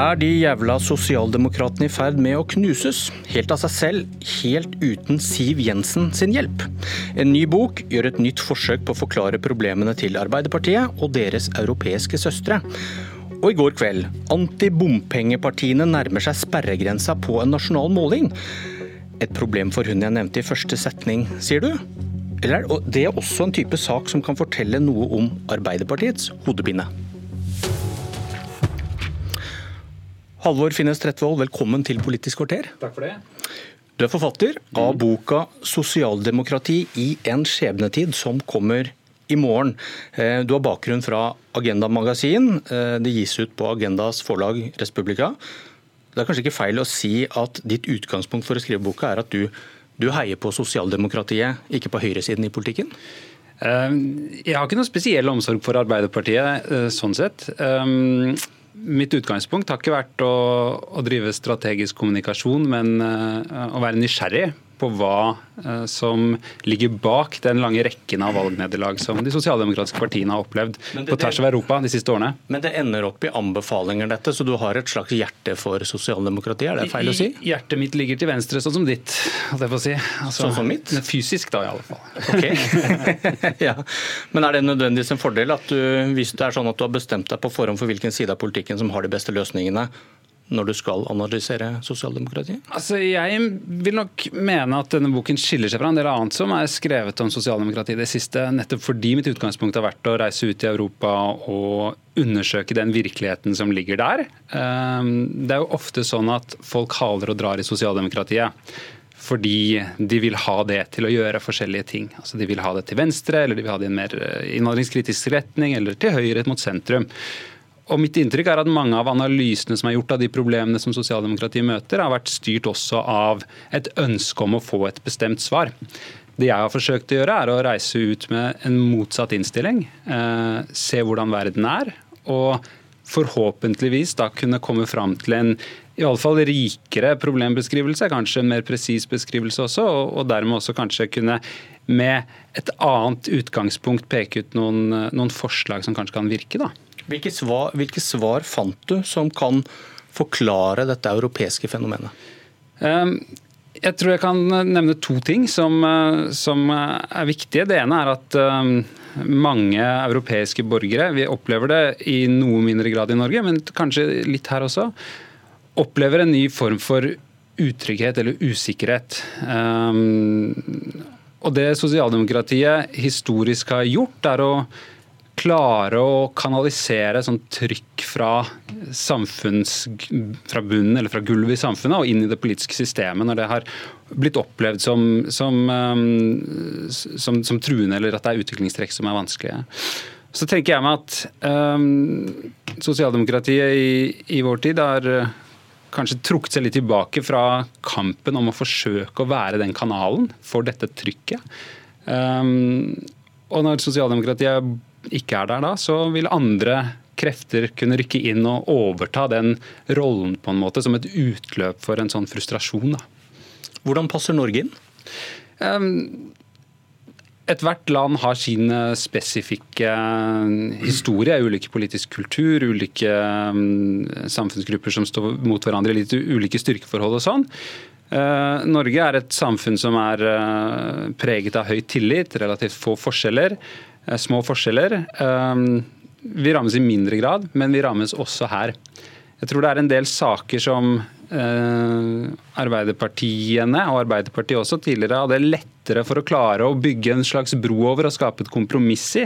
Er de jævla sosialdemokratene i ferd med å knuses? Helt av seg selv, helt uten Siv Jensen sin hjelp. En ny bok gjør et nytt forsøk på å forklare problemene til Arbeiderpartiet og deres europeiske søstre. Og i går kveld, antibompengepartiene nærmer seg sperregrensa på en nasjonal måling. Et problem for hun jeg nevnte i første setning, sier du? Eller er det også en type sak som kan fortelle noe om Arbeiderpartiets hodepine? Halvor Finnes Tretvold, velkommen til Politisk kvarter. Takk for det. Du er forfatter av boka 'Sosialdemokrati i en skjebnetid', som kommer i morgen. Eh, du har bakgrunn fra Agenda Magasin. Eh, det gis ut på Agendas forlag Respublika. Det er kanskje ikke feil å si at ditt utgangspunkt for å skrive boka er at du, du heier på sosialdemokratiet, ikke på høyresiden i politikken? Eh, jeg har ikke noe spesiell omsorg for Arbeiderpartiet sånn sett. Mitt utgangspunkt har ikke vært å, å drive strategisk kommunikasjon, men uh, å være nysgjerrig på hva uh, som ligger bak den lange rekken av valgnederlag som de sosialdemokratiske partiene har opplevd det, på tvers av Europa de siste årene. Men det ender opp i anbefalinger, dette, så du har et slags hjerte for sosialdemokratiet? Er det feil å si? Hjertet mitt ligger til venstre, sånn som ditt. Si. Altså, sånn som mitt? Fysisk, da, i alle fall. Okay. ja. Men er det nødvendigvis en fordel at du, hvis det er sånn at du har bestemt deg på forhånd for hvilken side av politikken som har de beste løsningene, når du skal analysere sosialdemokratiet? Altså, jeg vil nok mene at denne boken skiller seg fra en del annet som er skrevet om sosialdemokrati i det siste, nettopp fordi mitt utgangspunkt har vært å reise ut i Europa og undersøke den virkeligheten som ligger der. Ehm, det er jo ofte sånn at folk haler og drar i sosialdemokratiet fordi de vil ha det til å gjøre forskjellige ting. Altså De vil ha det til venstre, eller de vil ha det i en mer innvandringskritisk retning, eller til høyre mot sentrum. Og mitt inntrykk er at Mange av analysene som er gjort av de problemene som sosialdemokratiet møter, har vært styrt også av et ønske om å få et bestemt svar. Det jeg har forsøkt å gjøre, er å reise ut med en motsatt innstilling. Eh, se hvordan verden er. Og forhåpentligvis da kunne komme fram til en i alle fall rikere problembeskrivelse, kanskje en mer presis beskrivelse også, og, og dermed også kanskje kunne med et annet utgangspunkt peke ut noen, noen forslag som kanskje kan virke. da. Hvilke svar, hvilke svar fant du som kan forklare dette europeiske fenomenet? Um, jeg tror jeg kan nevne to ting som, eh, som er viktige. Det ene er at ehm, mange europeiske borgere, vi opplever det i noe mindre grad i Norge, men kanskje litt her også, opplever en ny form for utrygghet eller usikkerhet. Ehm, og det sosialdemokratiet historisk har gjort, er å klare å kanalisere sånn trykk fra, samfunns, fra bunnen eller fra gulvet i samfunnet og inn i det politiske systemet, når det har blitt opplevd som, som, um, som, som truende eller at det er utviklingstrekk som er vanskelige. Så tenker jeg meg at um, sosialdemokratiet i, i, vår tid har uh, kanskje trukket seg litt tilbake fra kampen om å forsøke å være den kanalen for dette trykket. Um, og når sosialdemokratiet ikke er der da, så vil andre krefter kunne rykke inn og overta den rollen på en måte som et utløp for en sånn frustrasjon. Da. Hvordan passer Norge inn? Um, Ethvert land har sin eh, spesifikke eh, historie, ulike politisk kultur, ulike samfunnsgrupper som står mot hverandre, litt ulike styrkeforhold og sånn. Uh, Norge er et samfunn som er preget av høy tillit, relativt få forskjeller. Eh, små forskjeller. Ehm, vi rammes i mindre grad, men vi rammes også her. Jeg tror det er en del saker som eh, Arbeiderpartiene, og Arbeiderpartiet også tidligere, hadde lettere for å klare å bygge en slags bro over og skape et kompromiss i,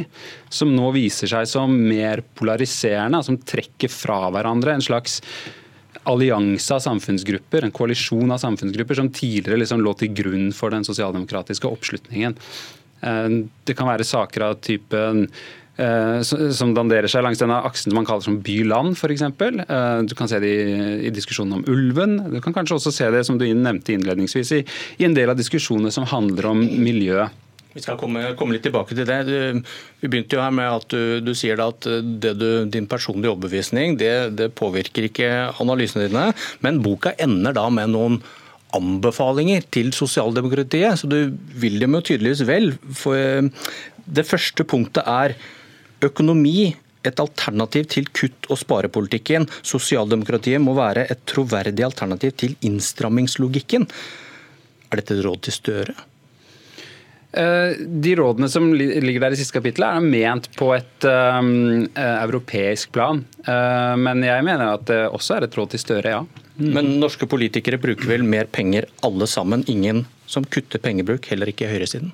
som nå viser seg som mer polariserende, som trekker fra hverandre en slags allianse av samfunnsgrupper, en koalisjon av samfunnsgrupper som tidligere liksom lå til grunn for den sosialdemokratiske oppslutningen. Eh, det kan være saker av typen eh, som danderer seg langs denne aksen man kaller som by-land, f.eks. Eh, du kan se det i, diskusjonen om ulven. Du kan kanskje også se det som du nevnte innledningsvis, i, en del av diskusjonene som handler om miljø. Vi skal komme, komme, litt tilbake til det. Vi begynte jo her med at du, du sier at du, din personlige overbevisning det, det, påvirker ikke analysene dine, men boka ender da med noen anbefalinger til sosialdemokratiet, så du vil dem jo tydeligvis vel. For eh, det første punktet er økonomi et alternativ til kutt- og sparepolitikken. Sosialdemokratiet må være et troverdig alternativ til innstrammingslogikken. Er dette et råd til Støre? Eh, de rådene som ligger der i siste kapittel er ment på et um, europeisk plan. Men jeg mener at det også er et råd til Støre, ja. Mm. Men norske politikere bruker vel mer penger alle sammen? Ingen som kutter pengebruk, heller ikke høyresiden?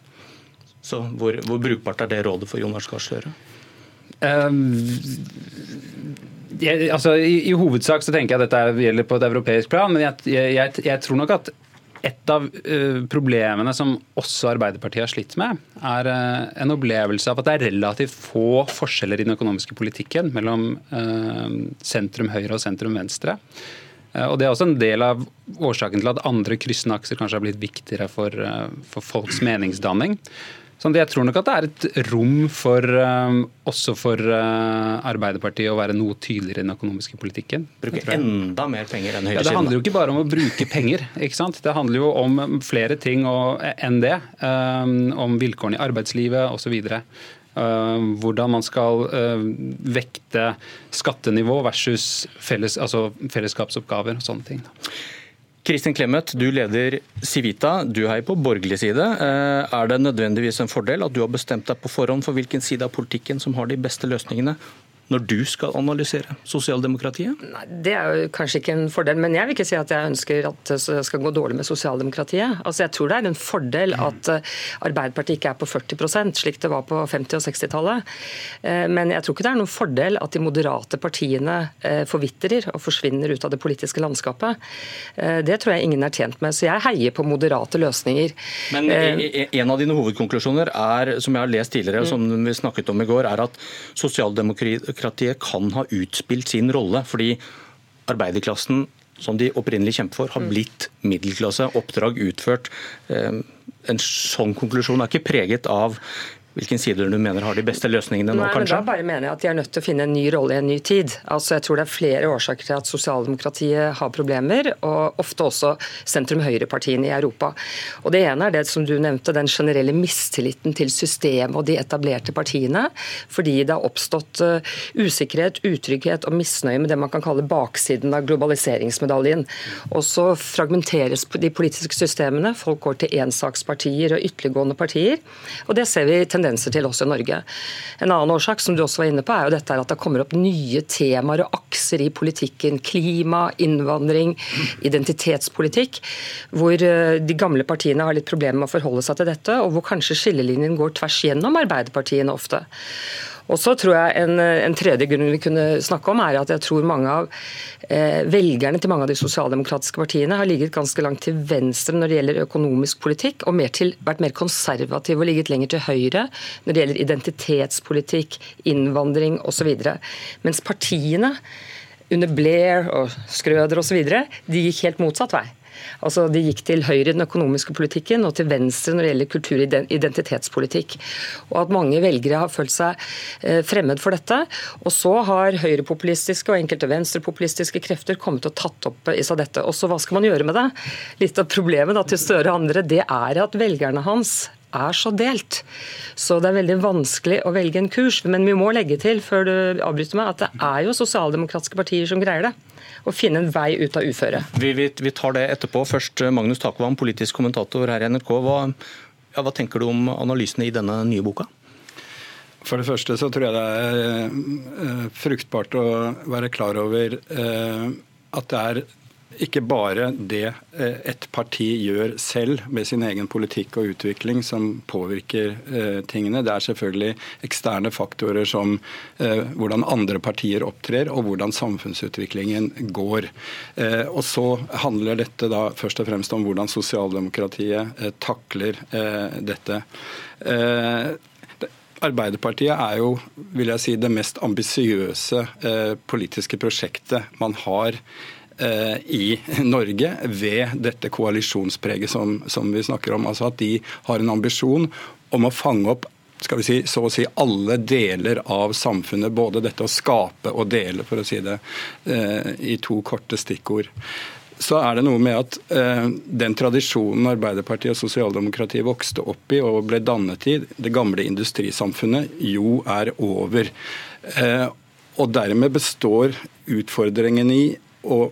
Så hvor, hvor brukbart er det rådet for Jonas Gahr Støre? Uh, jeg, altså, i, i, hovedsak så tenker jeg at dette gjelder på et europeisk plan, men jeg, jeg, jeg tror nok at et av uh, problemene som også Arbeiderpartiet har slitt med, er uh, en opplevelse av at det er relativt få forskjeller i den økonomiske politikken mellom uh, sentrum høyre og sentrum venstre. Og Det er også en del av årsaken til at andre kryssende akser kanskje har blitt viktigere for, for folks meningsdanning. Sånn jeg tror nok at det er et rom for, um, også for uh, Arbeiderpartiet å være noe tydeligere i den økonomiske politikken. Bruke enda mer penger enn høyresiden? Ja, det handler jo ikke bare om å bruke penger. ikke sant? Det handler jo om flere ting og, enn det. Um, om vilkårene i arbeidslivet osv. Uh, hvordan man skal uh, vekte skattenivå versus felles, altså fellesskapsoppgaver og sånne ting. Kristin Clemet, du leder Civita. Du er på borgerlig side. Eh, er det nødvendigvis en fordel at du har bestemt deg på forhånd for hvilken side av politikken som har de beste løsningene? Når du skal analysere sosialdemokratiet? Nei, Det er jo kanskje ikke en fordel, men jeg vil ikke si at jeg ønsker at det skal gå dårlig med sosialdemokratiet. Altså Jeg tror det er en fordel at eh, Arbeiderpartiet ikke er på 40% slik det var på 50- og 60-tallet. Eh, men jeg tror ikke det er noen fordel at de moderate partiene eh, forvitrer og forsvinner ut av det politiske landskapet. Det tror jeg ingen er tjent med. Så jeg heier på moderate løsninger. Men en av dine hovedkonklusjoner er, som jeg har lest tidligere, som vi snakket om i går, er at sosialdemokratiet demokratiet kan ha utspilt sin rolle. fordi arbeiderklassen som de opprinnelig kjemper for, har mm. blitt middelklasse. Oppdrag utført. Eh, en sånn konklusjon er ikke preget av Hvilken sider du mener har de beste løsningene nå, Nei, kanskje? Men da bare mener jeg at De er nødt til å finne en ny rolle i en ny tid. Altså, jeg tror Det er flere årsaker til at sosialdemokratiet har problemer, og ofte også sentrum-høyre-partiene i Europa. Og Det ene er det som du nevnte, den generelle mistilliten til systemet og de etablerte partiene. Fordi det har oppstått uh, usikkerhet, utrygghet og misnøye med det man kan kalle baksiden av globaliseringsmedaljen. Og så fragmenteres de politiske systemene. Folk går til ensakspartier og ytterliggående partier. Og det ser vi til tendenser til også i Norge. En annen årsak som du også var inne på, er jo dette at det kommer opp nye temaer og akser i politikken. Klima, innvandring, identitetspolitikk. Hvor eh, de gamle partiene har litt problemer med å forholde seg til dette, og hvor kanskje skillelinjen går tvers gjennom Arbeiderpartiene ofte. Og så tror jeg en, en, tredje grunn vi kunne snakke om, er at jeg tror mange av eh, velgerne til mange av de sosialdemokratiske partiene har ligget ganske langt til venstre når det gjelder økonomisk politikk, og mer til, vært mer konservative og ligget lenger til høyre når det gjelder identitetspolitikk, innvandring osv. Mens partiene under Blair og Skrøder osv. de gikk helt motsatt vei. Altså, De gikk til høyre i den økonomiske politikken og til venstre når det gjelder kulturidentitetspolitikk. og at mange velgere har følt seg eh, fremmed for dette. Og så har høyrepopulistiske og enkelte venstrepopulistiske krefter kommet og tatt opp i seg dette. Og så hva skal man gjøre med det? Litt av problemet da, til Støre og andre, det er at velgerne hans er så delt. Så det er veldig vanskelig å velge en kurs. Men vi må legge til før du avbryter meg, at det er jo sosialdemokratiske partier som greier det. Å finne en vei ut av uføret. Vi, vi, vi, tar det etterpå. Først eh, Magnus Takvam, politisk kommentator her i NRK. Hva, ja, hva tenker du om analysene i denne nye boka? For det første så tror jeg det er eh, fruktbart å være klar over eh, at det er ikke bare det eh, et parti gjør selv med sin egen politikk og utvikling som påvirker eh, tingene. Det er selvfølgelig eksterne faktorer som eh, hvordan andre partier opptrer og hvordan samfunnsutviklingen går. Og så handler dette da først og fremst om hvordan sosialdemokratiet takler dette. Arbeiderpartiet er jo vil jeg si, det mest ambisiøse politiske prosjektet man har Eh, i Norge ved dette koalisjonspreget som, som, vi snakker om. Altså At de har en ambisjon om å fange opp skal vi si, så å si alle deler av samfunnet. Både dette å skape og dele, for å si det eh, i to korte stikkord. så er det noe med at eh, den tradisjonen Arbeiderpartiet og sosialdemokratiet vokste opp i og ble dannet i, det gamle industrisamfunnet, jo er over. Eh, og dermed består utfordringen i å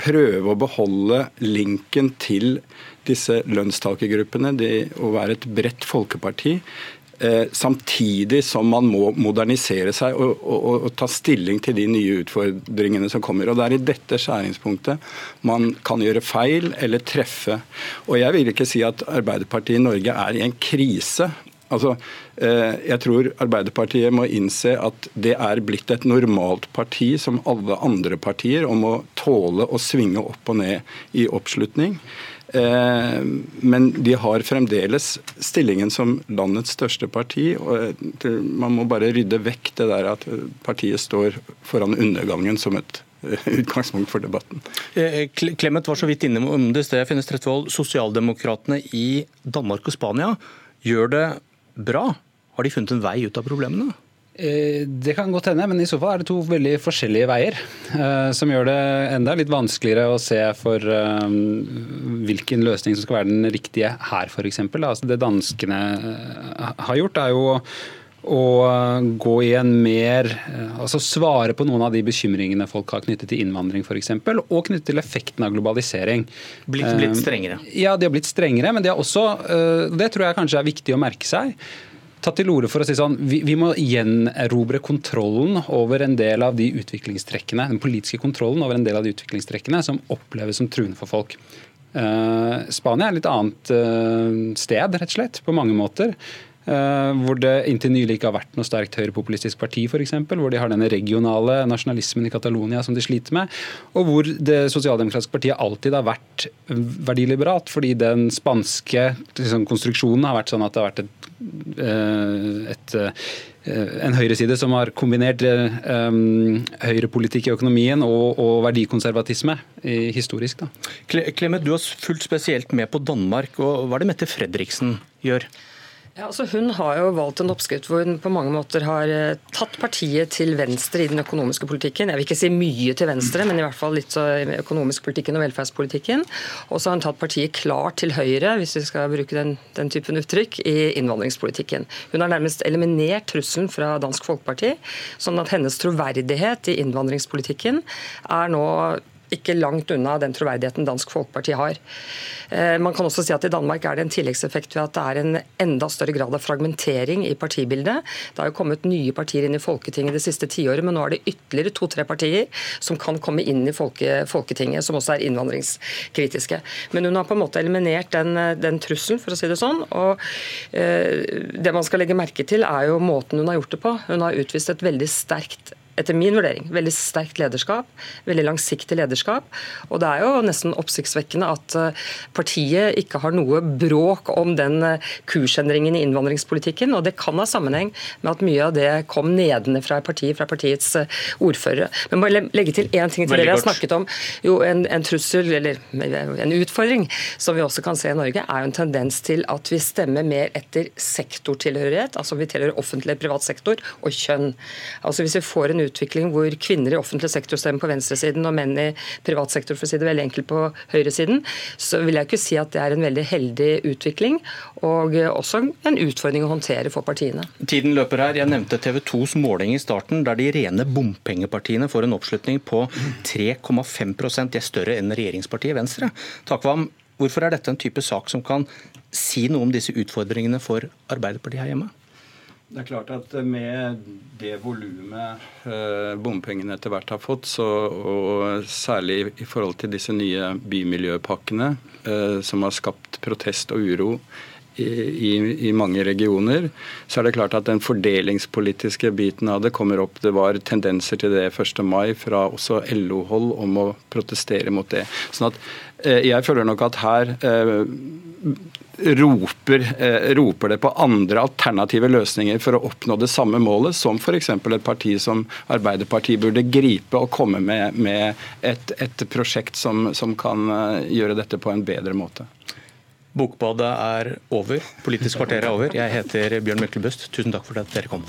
prøve å beholde linken til disse lønnstakergruppene, det å være et bredt folkeparti, Eh, samtidig som man må modernisere seg og, og, og, ta stilling til de nye utfordringene som kommer. Og Det er i dette skjæringspunktet man kan gjøre feil eller treffe. Og Jeg vil ikke si at Arbeiderpartiet i Norge er i en krise. Altså, eh, jeg tror Arbeiderpartiet må innse at det er blitt et normalt parti som alle andre partier, om å tåle å svinge opp og ned i oppslutning. Eh, men de har fremdeles stillingen som landets største parti. og Man må bare rydde vekk det der at partiet står foran undergangen som et eh, utgangspunkt for debatten. Clemet var så vidt inne om det i sted. Finnes Tretvold, Sosialdemokratene i Danmark og Spania gjør det bra. Har de funnet en vei ut av problemene? Eh, det kan godt hende, men i så fall er det to veldig forskjellige veier. Eh, som gjør det enda litt vanskeligere å se for eh, hvilken løsning som skal være den riktige her, f.eks. Altså det danskene har gjort, er jo å gå i en mer Altså svare på noen av de bekymringene folk har knyttet til innvandring f.eks., og knyttet til effekten av globalisering. Blitt, blitt strengere? Ja, de har blitt strengere, men de har også Det tror jeg kanskje er viktig å merke seg tatt til orde for å si sånn, vi, vi, må gjenerobre kontrollen over en del av de utviklingstrekkene, den politiske kontrollen over en del av de utviklingstrekkene som oppleves som truende for folk. Uh, Spania er et litt annet uh, sted, rett og slett, på mange måter. Uh, hvor det inntil nylig ikke har vært noe sterkt høyrepopulistisk parti, f.eks. Hvor de har denne regionale nasjonalismen i Catalonia som de sliter med. Og hvor det sosialdemokratiske partiet alltid har vært verdiliberalt, fordi den spanske liksom, konstruksjonen har vært sånn at det har vært et Eh, et, eh, en høyreside som har kombinert um, høyrepolitikk i økonomien og, og verdikonservatisme historisk. Da. Du har fulgt spesielt med på Danmark. og Hva er det Mette Fredriksen gjør? Ja, altså Hun har jo valgt en oppskrift hvor hun på mange måter har eh, tatt partiet til venstre i den økonomiske politikken. Jeg vil ikke si mye til venstre, men i hvert fall litt så økonomisk politikken og velferdspolitikken. Og så har hun tatt partiet klart til høyre, hvis vi skal bruke den, den typen uttrykk, i innvandringspolitikken. Hun har nærmest eliminert trusselen fra Dansk Folkeparti, sånn at hennes troverdighet i innvandringspolitikken er nå ikke langt unna den troverdigheten Dansk Folkeparti har. Eh, man kan også si at I Danmark er det en tilleggseffekt ved at det er en enda større grad av fragmentering i partibildet. Det har jo kommet nye partier inn i Folketinget det siste tiåret, men nå er det ytterligere to-tre partier som kan komme inn i folke, Folketinget, som også er innvandringskritiske. Men hun har på en måte eliminert den, den trusselen, for å si det sånn. og eh, Det man skal legge merke til, er jo måten hun har gjort det på. Hun har utvist et veldig sterkt etter min vurdering, veldig sterkt lederskap. Veldig langsiktig lederskap. Og det er jo nesten oppsiktsvekkende at eh, partiet ikke har noe bråk om den eh, kursendringen i innvandringspolitikken. Og det kan ha sammenheng med at mye av det kom nedenfra partiet, fra partiets eh, ordførere. Men må legge til én ting til det vi har snakket om. Jo, en, en, trussel, eller en utfordring, som vi også kan se i Norge, er jo en tendens til at vi stemmer mer etter sektortilhørighet, altså vi tilhører offentlig privat sektor, og kjønn. Altså Hvis vi får en utvikling hvor kvinner i offentlig sektor stemmer på venstresiden og menn i privat sektor for å si det veldig enkelt på høyresiden, så vil jeg ikke si at det er en veldig heldig utvikling, og også en utfordring å håndtere for partiene. Tiden løper her. Jeg nevnte TV 2s måling i starten, der de rene bompengepartiene får en oppslutning på 3,5 De er større enn regjeringspartiet Venstre. Takvam, hvorfor er dette en type sak som kan si noe om disse utfordringene for Arbeiderpartiet her hjemme? Det er klart at med det volumet eh, bompengene etter hvert har fått, så, og særlig i forhold til disse nye bymiljøpakkene eh, som har skapt protest og uro i, i, i, mange regioner, så er det klart at den fordelingspolitiske biten av det kommer opp. Det var tendenser til det 1. mai fra også LO-hold om å protestere mot det. Sånn at eh, jeg føler nok at her roper, eh, roper, det på andre alternative løsninger for å oppnå det samme målet, som f.eks. et parti som Arbeiderpartiet burde gripe og komme med, med et, et, prosjekt som, som kan eh, gjøre dette på en bedre måte. Bokbadet er over. Politisk kvarter er over. Jeg heter Bjørn Myklebust. Tusen takk for at dere kom.